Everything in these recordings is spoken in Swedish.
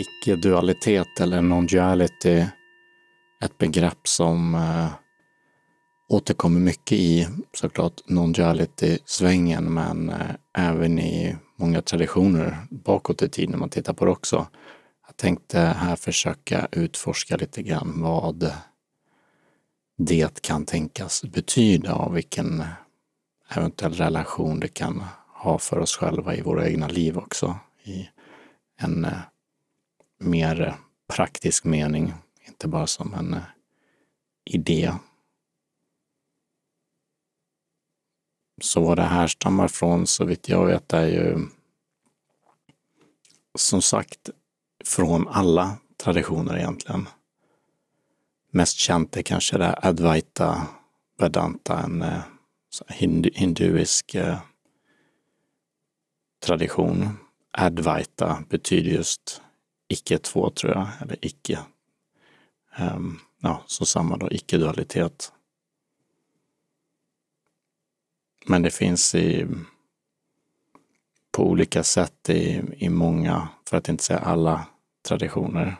icke-dualitet eller non-duality ett begrepp som eh, återkommer mycket i såklart non-duality-svängen men eh, även i många traditioner bakåt i tiden när man tittar på det också. Jag tänkte här försöka utforska lite grann vad det kan tänkas betyda och vilken eventuell relation det kan ha för oss själva i våra egna liv också. I en eh, mer praktisk mening, inte bara som en eh, idé. Så vad det härstammar från, så vitt jag vet, är ju som sagt från alla traditioner egentligen. Mest känt är kanske det Advaita Vedanta, en eh, hindu, hinduisk eh, tradition. Advaita betyder just icke två, tror jag, eller icke. Um, ja, så samma då, icke-dualitet. Men det finns i, på olika sätt i, i många, för att inte säga alla traditioner,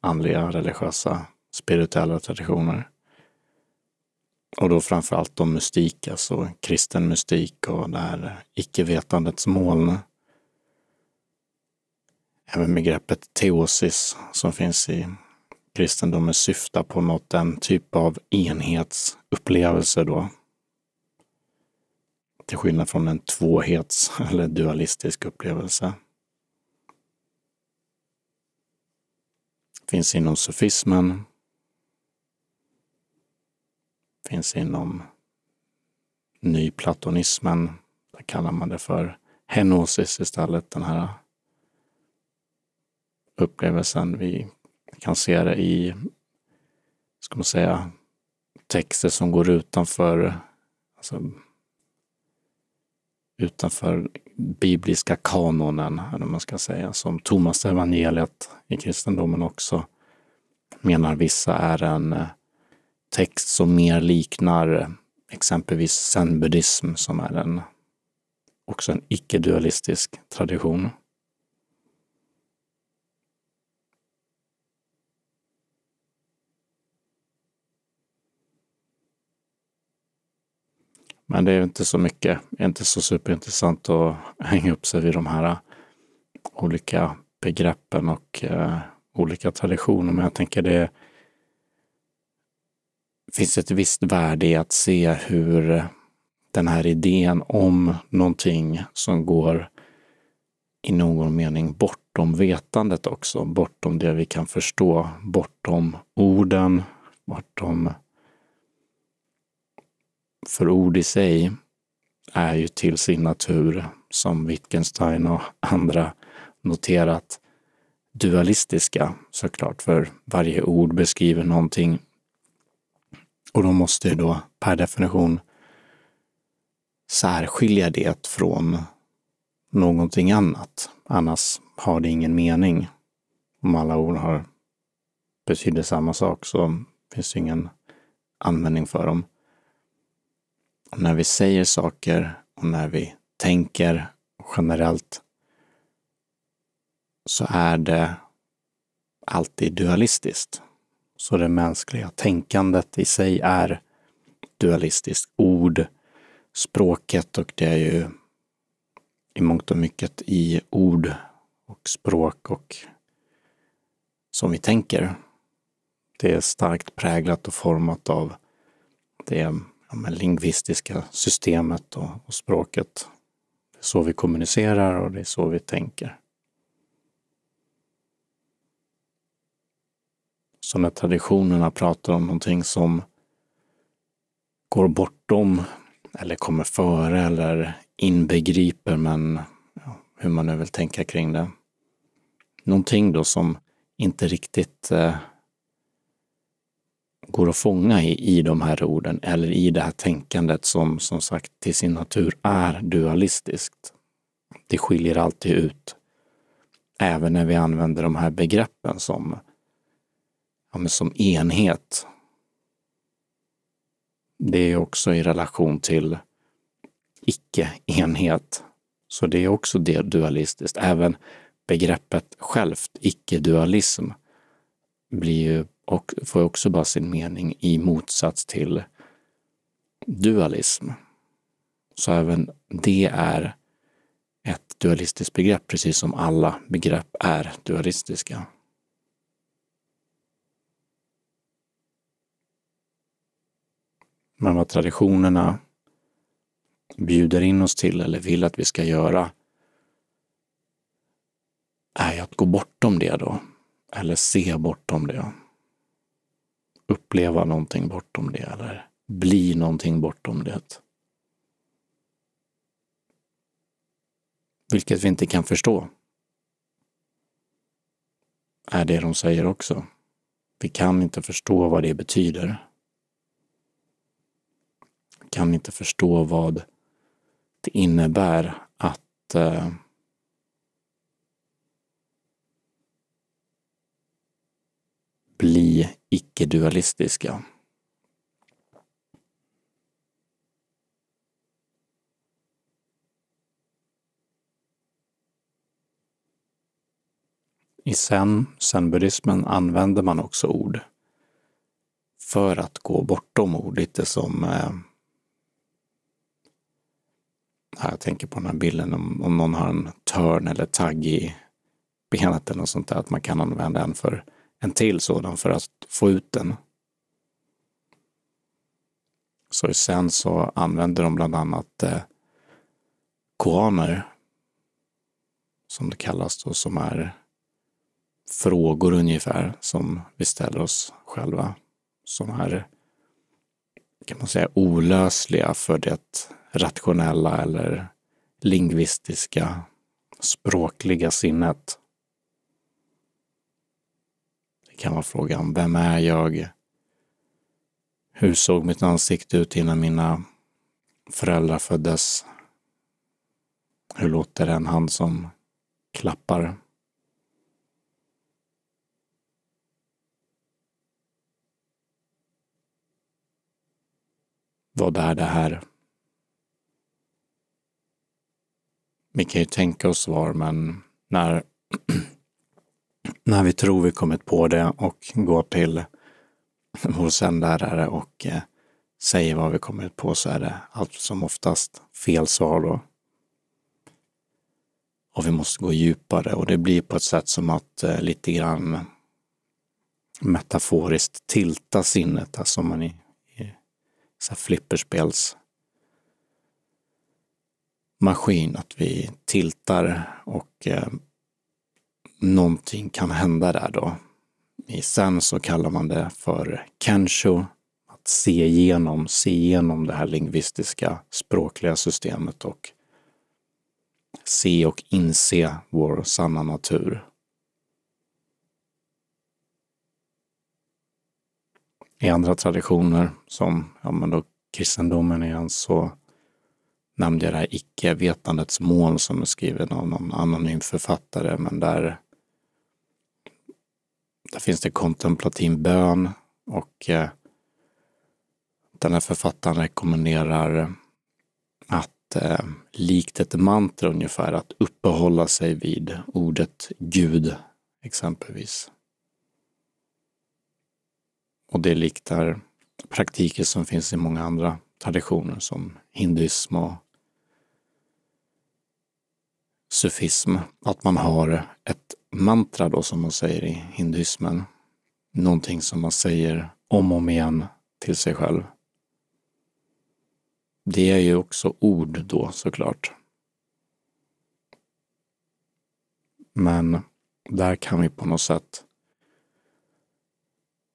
andliga, religiösa, spirituella traditioner. Och då framförallt de mystik, alltså kristen mystik och det här icke-vetandets moln. Även begreppet teosis som finns i kristendomen syftar på något, en typ av enhetsupplevelse då. Till skillnad från en tvåhets eller dualistisk upplevelse. Finns inom sufismen. Finns inom nyplatonismen. Där kallar man det för henosis istället, den här upplevelsen. Vi kan se det i, ska man säga, texter som går utanför, alltså, utanför bibliska kanonen, eller man ska säga, som Thomas evangeliet i kristendomen också menar vissa är en eh, text som mer liknar exempelvis zen-buddhism som är en, också en icke-dualistisk tradition. Men det är inte så mycket, inte så superintressant att hänga upp sig vid de här eh, olika begreppen och eh, olika traditioner. Men jag tänker det finns ett visst värde i att se hur den här idén om någonting som går i någon mening bortom vetandet också, bortom det vi kan förstå, bortom orden, bortom för ord i sig är ju till sin natur, som Wittgenstein och andra noterat, dualistiska såklart, för varje ord beskriver någonting. Och de måste ju då per definition särskilja det från någonting annat. Annars har det ingen mening. Om alla ord har betyder samma sak så finns det ingen användning för dem. Och när vi säger saker och när vi tänker generellt så är det alltid dualistiskt. Så det mänskliga tänkandet i sig är dualistiskt. Ord, språket och det är ju i mångt och mycket i ord och språk och som vi tänker. Det är starkt präglat och format av det ja, lingvistiska systemet och, och språket. Det är så vi kommunicerar och det är så vi tänker. Så när traditionerna pratar om någonting som går bortom eller kommer före eller inbegriper, men ja, hur man nu vill tänka kring det. Någonting då som inte riktigt eh, går att fånga i, i de här orden eller i det här tänkandet som som sagt till sin natur är dualistiskt. Det skiljer alltid ut. Även när vi använder de här begreppen som, ja, som enhet. Det är också i relation till icke-enhet. Så det är också det dualistiskt. Även begreppet självt, icke-dualism, blir ju och får också bara sin mening i motsats till dualism. Så även det är ett dualistiskt begrepp, precis som alla begrepp är dualistiska. Men vad traditionerna bjuder in oss till eller vill att vi ska göra är ju att gå bortom det då. Eller se bortom det. Uppleva någonting bortom det eller bli någonting bortom det. Vilket vi inte kan förstå. Är det de säger också. Vi kan inte förstå vad det betyder. Vi kan inte förstå vad det innebär att eh, bli icke-dualistiska. I zen, zen-buddhismen, använder man också ord för att gå bortom ord, lite som eh, jag tänker på den här bilden om, om någon har en törn eller tagg i benet eller något sånt där, att man kan använda en för en till sådan för att få ut den. Så sen så använder de bland annat eh, koaner, som det kallas då, som är frågor ungefär som vi ställer oss själva. Som är, kan man säga, olösliga för det rationella eller lingvistiska språkliga sinnet. Det kan vara frågan, vem är jag? Hur såg mitt ansikte ut innan mina föräldrar föddes? Hur låter en hand som klappar? Vad är det här? Vi kan ju tänka oss svar, men när, när vi tror vi kommit på det och går till vår sändare och eh, säger vad vi kommit på så är det allt som oftast fel svar då. Och vi måste gå djupare och det blir på ett sätt som att eh, lite grann metaforiskt tilta sinnet, alltså man i så flipperspels maskin, att vi tiltar och eh, någonting kan hända där då. I sen så kallar man det för kensho, att se igenom, se igenom det här lingvistiska språkliga systemet och se och inse vår sanna natur. I andra traditioner, som ja, men då kristendomen igen, så nämnde jag det här icke-vetandets mål som är skriven av någon anonym författare, men där, där finns det kontemplativ bön och eh, den här författaren rekommenderar att eh, likt ett mantra ungefär, att uppehålla sig vid ordet Gud exempelvis. Och det liknar praktiker som finns i många andra traditioner som hinduism och sufism. Att man har ett mantra då som man säger i hinduismen. Någonting som man säger om och om igen till sig själv. Det är ju också ord då såklart. Men där kan vi på något sätt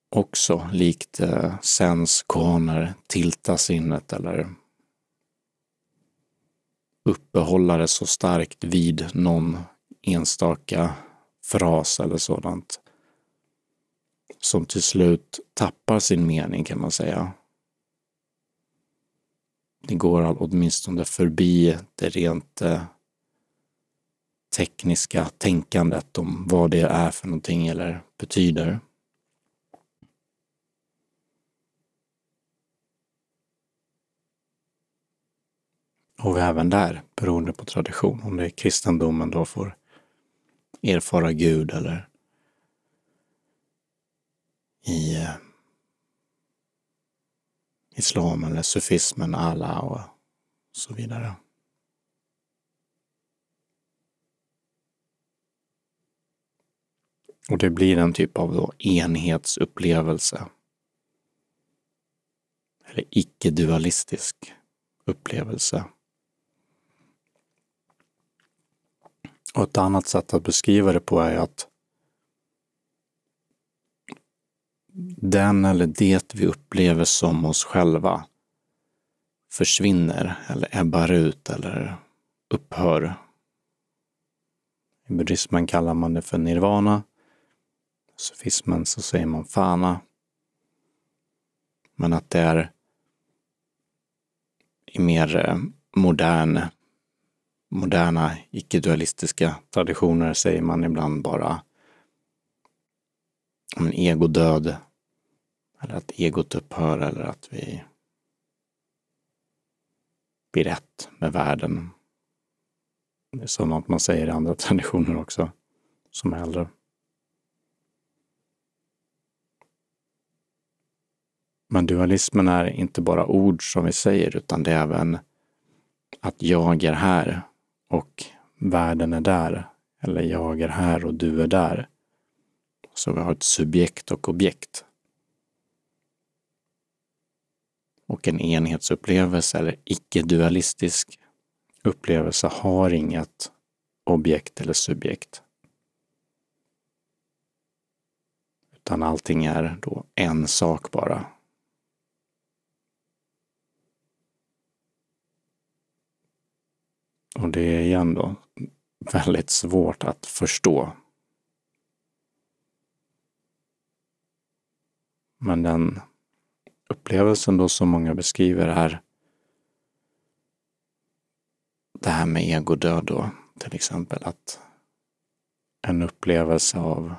också likt eh, sens koner tilta sinnet eller uppehålla det så starkt vid någon enstaka fras eller sådant som till slut tappar sin mening kan man säga. Det går åtminstone förbi det rent eh, tekniska tänkandet om vad det är för någonting eller betyder. Och även där, beroende på tradition, om det är kristendomen då får erfara Gud eller i eh, islam eller sufismen, Allah och så vidare. Och det blir en typ av då enhetsupplevelse. Eller icke-dualistisk upplevelse. Och ett annat sätt att beskriva det på är att den eller det vi upplever som oss själva försvinner eller ebbar ut eller upphör. I buddhismen kallar man det för nirvana. I sufismen så säger man fana. Men att det är i mer eh, modern, moderna icke-dualistiska traditioner säger man ibland bara om en egodöd eller att egot upphör eller att vi blir ett med världen. Det är som att man säger i andra traditioner också, som äldre. Men dualismen är inte bara ord som vi säger, utan det är även att jag är här och världen är där. Eller jag är här och du är där. Så vi har ett subjekt och objekt. Och en enhetsupplevelse eller icke-dualistisk upplevelse har inget objekt eller subjekt. Utan allting är då en sak bara. Och det är igen då väldigt svårt att förstå. Men den upplevelsen då som många beskriver är det här med egodöd då, till exempel. Att en upplevelse av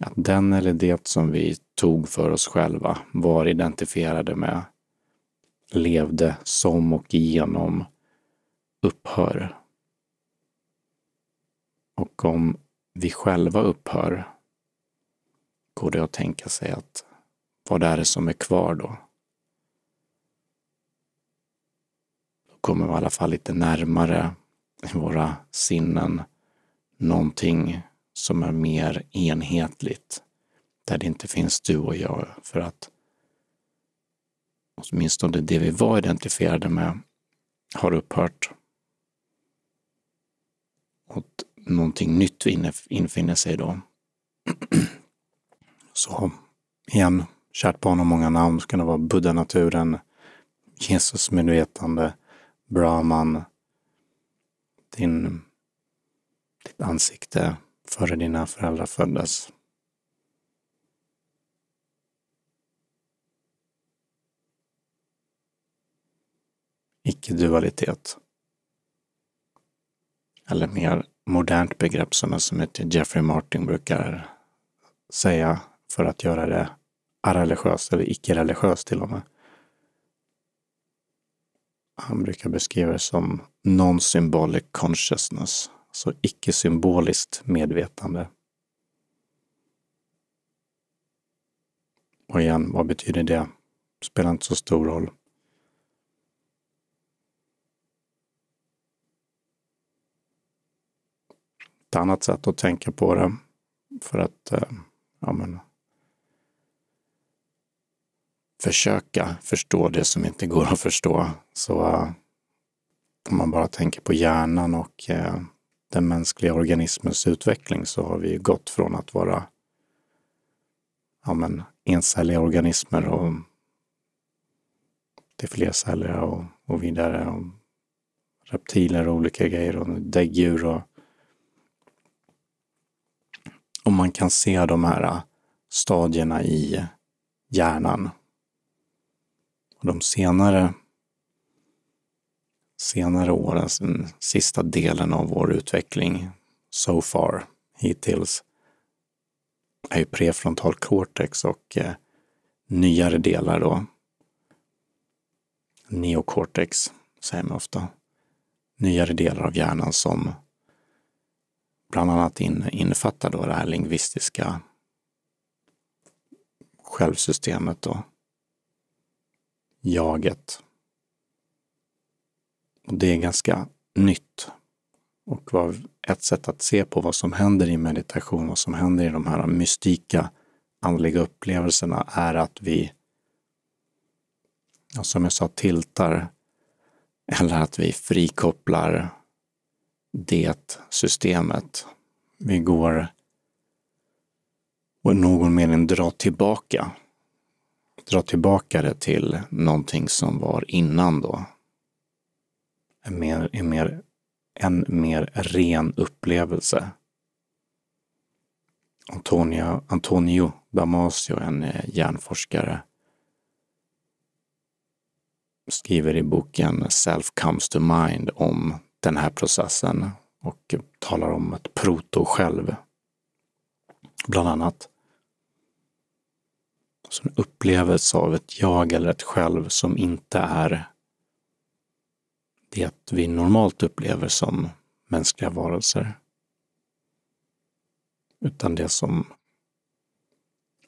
att den eller det som vi tog för oss själva var identifierade med levde som och genom upphör. Och om vi själva upphör går det att tänka sig att vad är det som är kvar då? Då kommer vi i alla fall lite närmare i våra sinnen någonting som är mer enhetligt. Där det inte finns du och jag. För att åtminstone det vi var identifierade med har upphört. Och någonting nytt infinner sig då. Så igen, kärt barn har många namn. Ska det vara Buddha-naturen, Jesus medvetande, Brahman, din, ditt ansikte före dina föräldrar föddes. Icke-dualitet. Eller mer modernt begrepp som, en som heter Jeffrey Martin brukar säga för att göra det areligiöst eller icke-religiöst till och med. Han brukar beskriva det som non-symbolic consciousness, alltså icke-symboliskt medvetande. Och igen, vad betyder det? Spelar inte så stor roll. Ett annat sätt att tänka på det för att eh, ja, men, försöka förstå det som inte går att förstå. Så eh, om man bara tänker på hjärnan och eh, den mänskliga organismens utveckling så har vi gått från att vara ja, men, encelliga organismer och till flercelliga och, och vidare. Och reptiler och olika grejer och däggdjur och och man kan se de här äh, stadierna i hjärnan. Och de senare, senare åren, den mm, sista delen av vår utveckling, so far, hittills, är ju prefrontal cortex och eh, nyare delar då. Neocortex säger man ofta. Nyare delar av hjärnan som bland annat in, innefattar då det här lingvistiska självsystemet och jaget. Och det är ganska nytt och var ett sätt att se på vad som händer i meditation, vad som händer i de här mystika andliga upplevelserna är att vi, som jag sa, tiltar eller att vi frikopplar det systemet. Vi går och i någon mening dra tillbaka. Dra tillbaka det till någonting som var innan då. En mer, en mer, en mer ren upplevelse. Antonio, Antonio Damasio, en eh, hjärnforskare, skriver i boken Self comes to mind om den här processen och talar om ett proto-själv. Bland annat. Som en upplevelse av ett jag eller ett själv som inte är det vi normalt upplever som mänskliga varelser. Utan det som,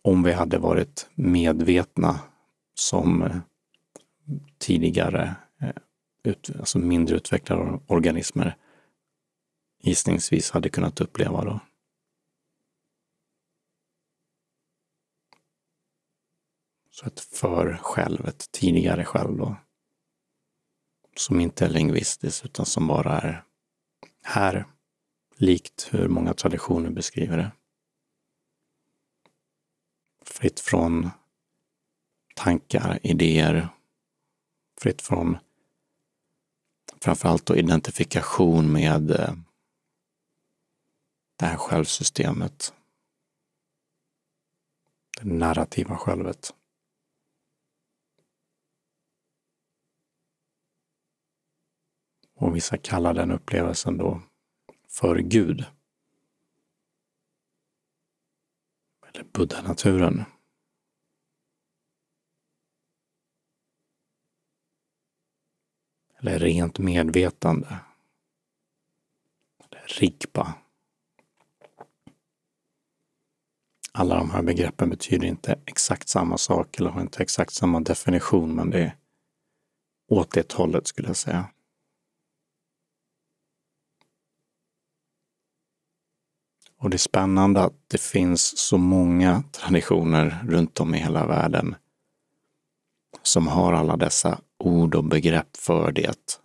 om vi hade varit medvetna som tidigare ut, alltså mindre utvecklade organismer gissningsvis hade kunnat uppleva då. Så ett för själv, ett tidigare själv då. Som inte är lingvistiskt utan som bara är här, likt hur många traditioner beskriver det. Fritt från tankar, idéer, fritt från framförallt då identifikation med eh, det här självsystemet. Det narrativa självet. Och vissa kallar den upplevelsen då för Gud. Eller buddha-naturen. Eller rent medvetande. Eller rigpa. Alla de här begreppen betyder inte exakt samma sak eller har inte exakt samma definition, men det är åt det hållet skulle jag säga. Och det är spännande att det finns så många traditioner runt om i hela världen som har alla dessa ord och begrepp för det.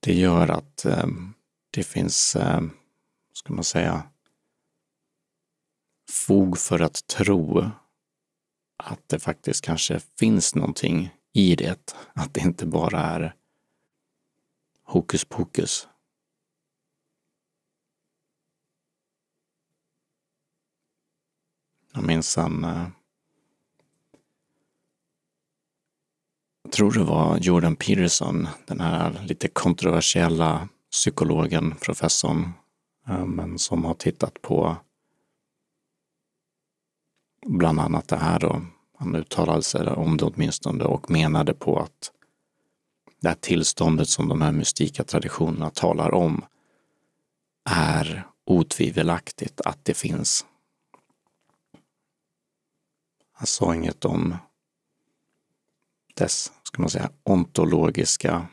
Det gör att eh, det finns, eh, ska man säga, fog för att tro att det faktiskt kanske finns någonting i det. Att det inte bara är hokus pokus. Jag minns en eh, jag tror det var Jordan Peterson, den här lite kontroversiella psykologen, professorn, eh, men som har tittat på bland annat det här då. Han uttalade sig om det åtminstone och menade på att det här tillståndet som de här mystika traditionerna talar om är otvivelaktigt att det finns. Han sa inget om dess, ska man säga, ontologiska,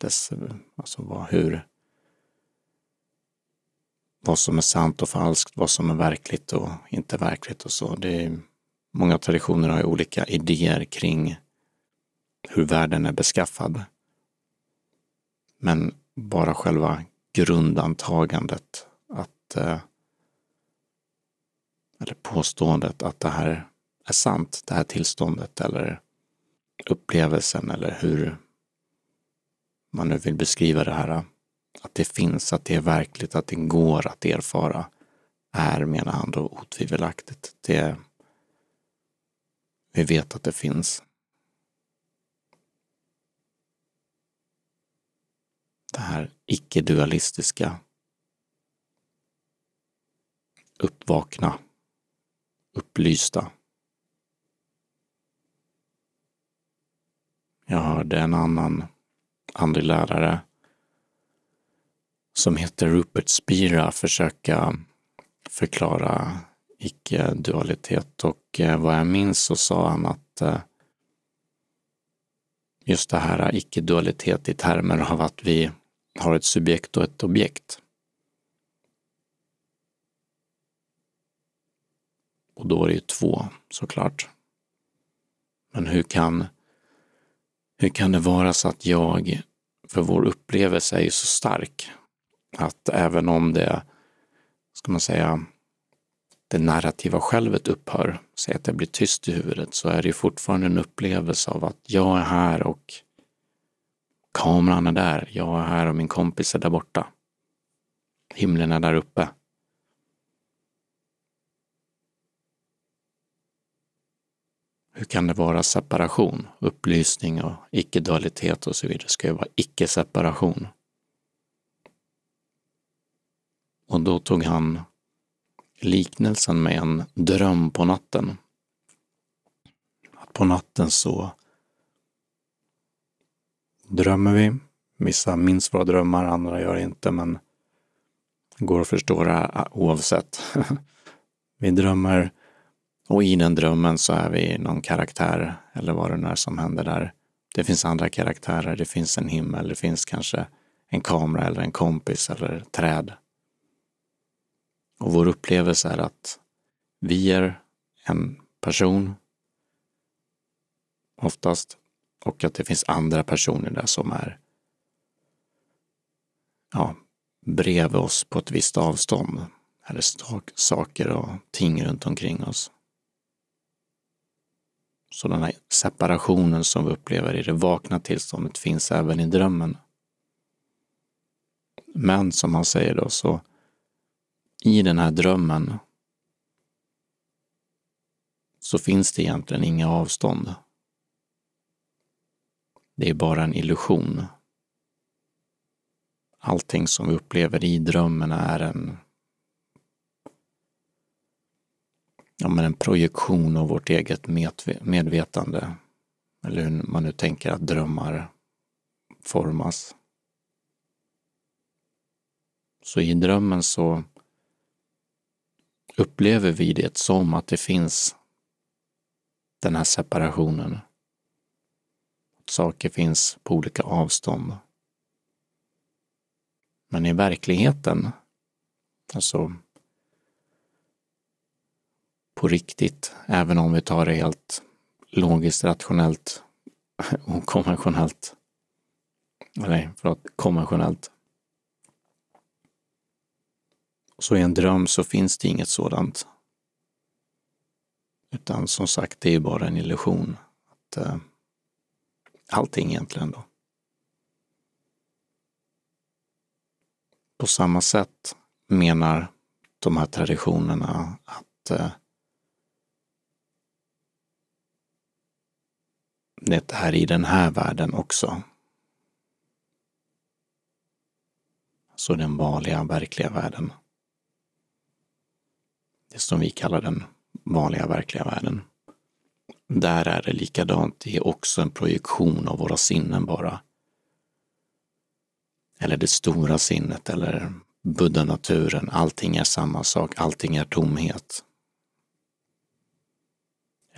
dess, alltså vad, hur, vad som är sant och falskt, vad som är verkligt och inte verkligt och så. Det är, många traditioner har ju olika idéer kring hur världen är beskaffad. Men bara själva grundantagandet att eh, eller påståendet att det här är sant, det här tillståndet eller upplevelsen eller hur man nu vill beskriva det här, att det finns, att det är verkligt, att det går att erfara, är, menar han då, otvivelaktigt. Det, vi vet att det finns. Det här icke-dualistiska uppvakna, upplysta Jag hörde en annan andlig lärare som heter Rupert Spira försöka förklara icke-dualitet och eh, vad jag minns så sa han att eh, just det här icke-dualitet i termer av att vi har ett subjekt och ett objekt. Och då är det ju två såklart. Men hur kan, hur kan det vara så att jag, för vår upplevelse är ju så stark, att även om det, ska man säga, det narrativa självet upphör, säg att det blir tyst i huvudet, så är det ju fortfarande en upplevelse av att jag är här och kameran är där, jag är här och min kompis är där borta. Himlen är där uppe. Hur kan det vara separation? Upplysning och icke-dualitet och så vidare ska ju vara icke-separation. Och då tog han liknelsen med en dröm på natten. Att på natten så drömmer vi. Vissa minns våra drömmar, andra gör inte, men det går att förstå det här oavsett. vi drömmer och i den drömmen så är vi någon karaktär eller vad det nu är som händer där. Det finns andra karaktärer, det finns en himmel, det finns kanske en kamera eller en kompis eller träd. Och vår upplevelse är att vi är en person oftast och att det finns andra personer där som är ja, bredvid oss på ett visst avstånd eller saker och ting runt omkring oss. Så den här separationen som vi upplever i det vakna tillståndet finns även i drömmen. Men som han säger då så i den här drömmen så finns det egentligen inga avstånd. Det är bara en illusion. Allting som vi upplever i drömmen är en, ja, men en projektion av vårt eget medvetande. Eller hur man nu tänker att drömmar formas. Så i drömmen så upplever vi det som att det finns den här separationen. Saker finns på olika avstånd. Men i verkligheten, alltså på riktigt, även om vi tar det helt logiskt, rationellt och konventionellt. Nej, förlåt, konventionellt. Så i en dröm så finns det inget sådant. Utan som sagt, det är bara en illusion. Att, eh, allting egentligen då. På samma sätt menar de här traditionerna att eh, det är i den här världen också. Så den vanliga, verkliga världen det som vi kallar den vanliga verkliga världen. Där är det likadant, det är också en projektion av våra sinnen bara. Eller det stora sinnet eller buddha-naturen, allting är samma sak, allting är tomhet.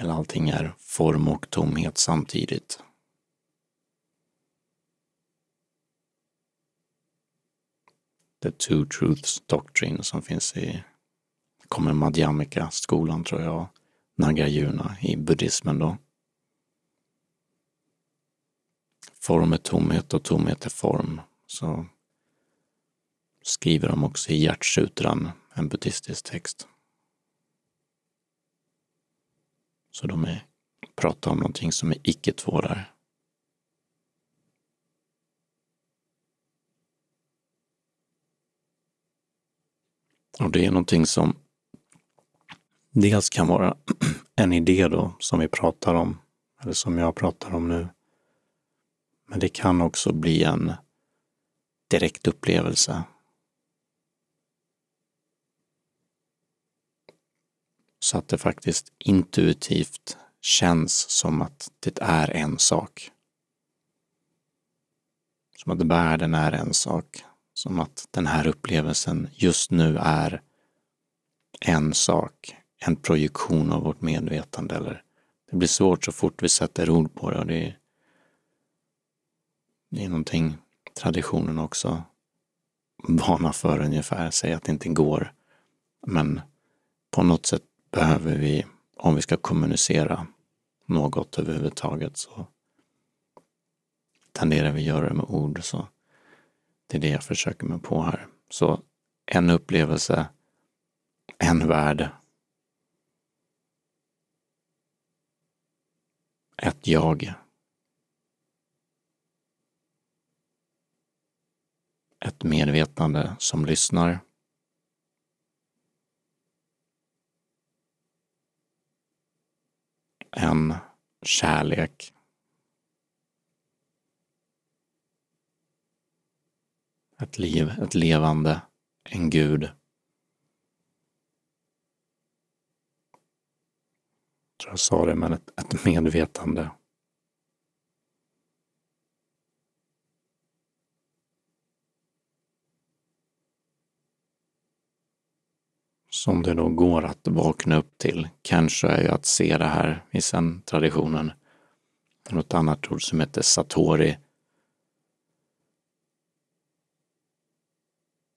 Eller allting är form och tomhet samtidigt. The two truths doctrine som finns i kommer Madhyamika-skolan tror jag, Nagarjuna i buddhismen då. Form är tomhet och tomhet är form. Så skriver de också i Hjärtsutran, en buddhistisk text. Så de är, pratar om någonting som är icke två där. Och det är någonting som dels kan vara en idé då som vi pratar om, eller som jag pratar om nu. Men det kan också bli en direkt upplevelse. Så att det faktiskt intuitivt känns som att det är en sak. Som att världen är en sak. Som att den här upplevelsen just nu är en sak, en projektion av vårt medvetande. Eller det blir svårt så fort vi sätter ord på det och det är, det är någonting traditionen också varnar för ungefär, säger att det inte går. Men på något sätt behöver vi, om vi ska kommunicera något överhuvudtaget, så tenderar vi göra det med ord. Så det är det jag försöker mig på här. Så en upplevelse, en värld, ett jag. Ett medvetande som lyssnar. En kärlek ett liv, ett levande, en gud. Jag tror jag sa det, men ett, ett medvetande. Som det då går att vakna upp till. Kanske är ju att se det här i zen-traditionen. Något annat ord som heter satori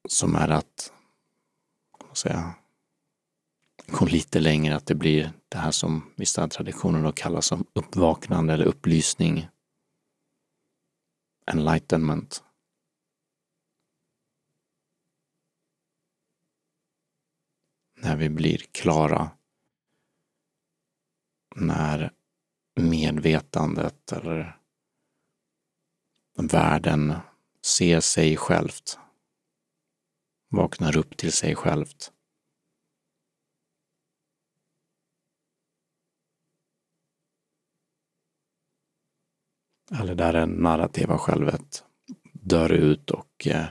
som är att vad säga, gå lite längre, att det blir det här som vissa traditioner då kallar som uppvaknande eller upplysning. Enlightenment. När vi blir klara. När medvetandet eller världen ser sig självt vaknar upp till sig självt. Eller där det narrativa självet dör ut och eh,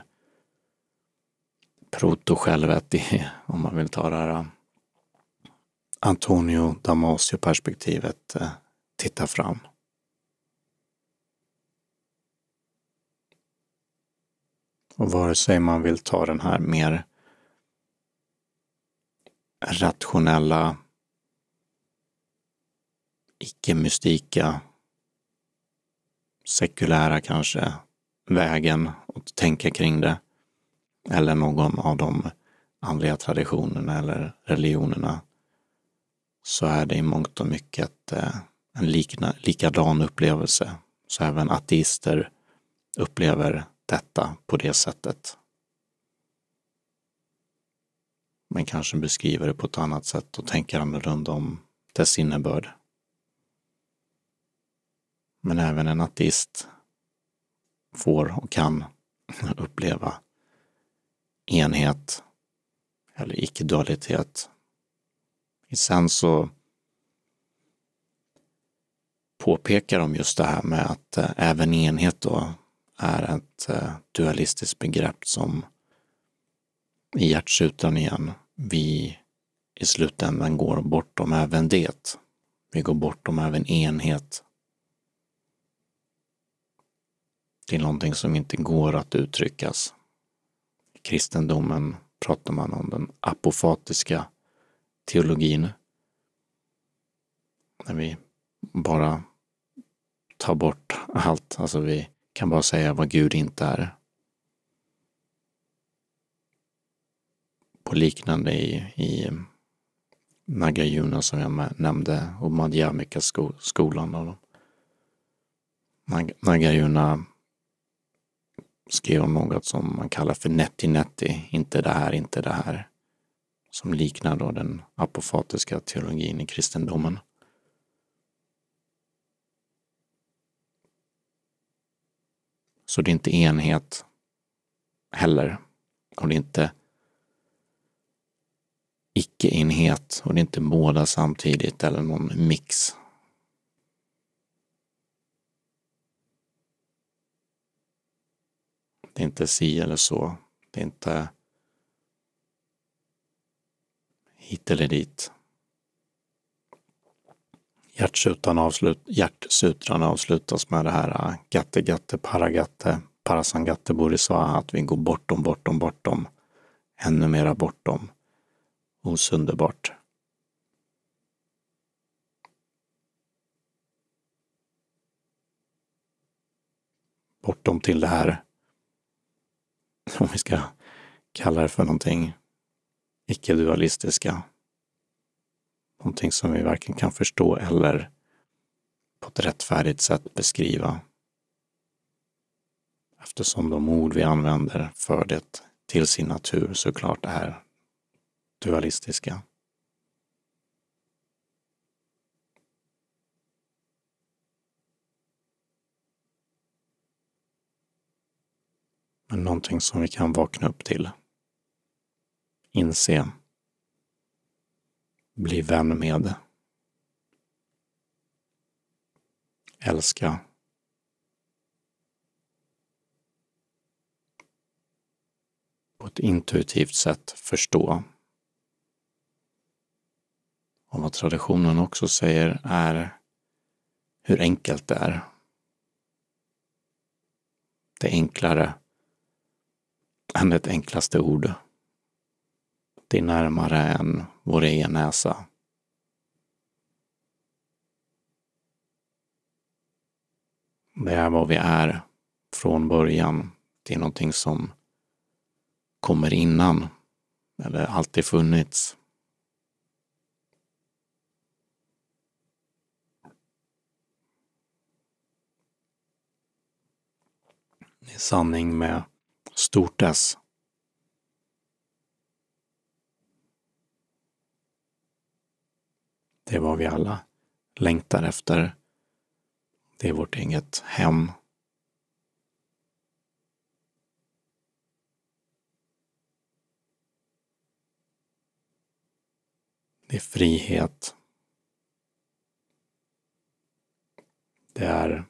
eh, i, om man vill ta det här äh, Antonio Damasio-perspektivet, äh, titta fram. Och vare sig man vill ta den här mer rationella, icke-mystika, sekulära kanske, vägen att tänka kring det. Eller någon av de andliga traditionerna eller religionerna så är det i mångt och mycket eh, en likna, likadan upplevelse. Så även ateister upplever detta på det sättet. Men kanske beskriver det på ett annat sätt och tänker annorlunda om dess innebörd. Men även en ateist får och kan uppleva enhet eller icke-dualitet. Sen så påpekar de just det här med att eh, även enhet då är ett eh, dualistiskt begrepp som i hjärtsutan igen, vi i slutändan går bortom även det. Vi går bortom även enhet. Till någonting som inte går att uttryckas. Kristendomen pratar man om den apofatiska teologin. När vi bara tar bort allt, alltså vi kan bara säga vad Gud inte är. På liknande i, i Nagayuna som jag nämnde och Madhyamika skolan. Och skrev om något som man kallar för netti netti, inte det här, inte det här. Som liknar då den apofatiska teologin i kristendomen. Så det är inte enhet heller. Och det är inte icke-enhet och det är inte båda samtidigt eller någon mix. Det är inte si eller så. Det är inte hit eller dit. Hjärtsutran, avslut, hjärtsutran avslutas med det här äh, gatte gatte paragatte parasangatte, Bodhisattva, att vi går bortom, bortom, bortom, ännu mera bortom. Osunderbart. Bortom till det här, om vi ska kalla det för någonting icke-dualistiska. Någonting som vi varken kan förstå eller på ett rättfärdigt sätt beskriva. Eftersom de ord vi använder för det till sin natur såklart är dualistiska. Men någonting som vi kan vakna upp till. Inse. Bli vän med. Älska. På ett intuitivt sätt förstå. Och vad traditionen också säger är hur enkelt det är. Det är enklare än det enklaste ord. Det är närmare än vår egen näsa. Det är vad vi är från början. Det är någonting som kommer innan, eller alltid funnits. Det är sanning med stort S. Det är vad vi alla längtar efter. Det är vårt eget hem. Det är frihet. Det är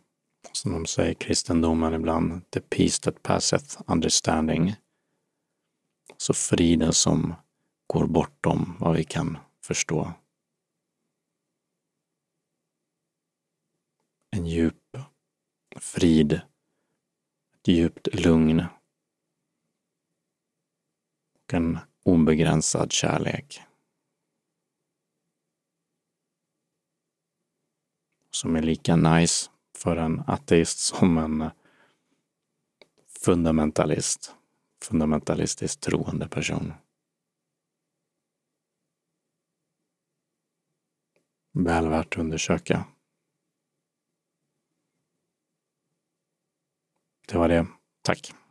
som de säger i kristendomen ibland, the peace that passeth understanding. Så friden som går bortom vad vi kan förstå. En djup frid, ett djupt lugn och en obegränsad kärlek. Som är lika nice för en ateist som en eh, fundamentalist, fundamentalistiskt troende person. Väl värt att undersöka. Det var det. Tack.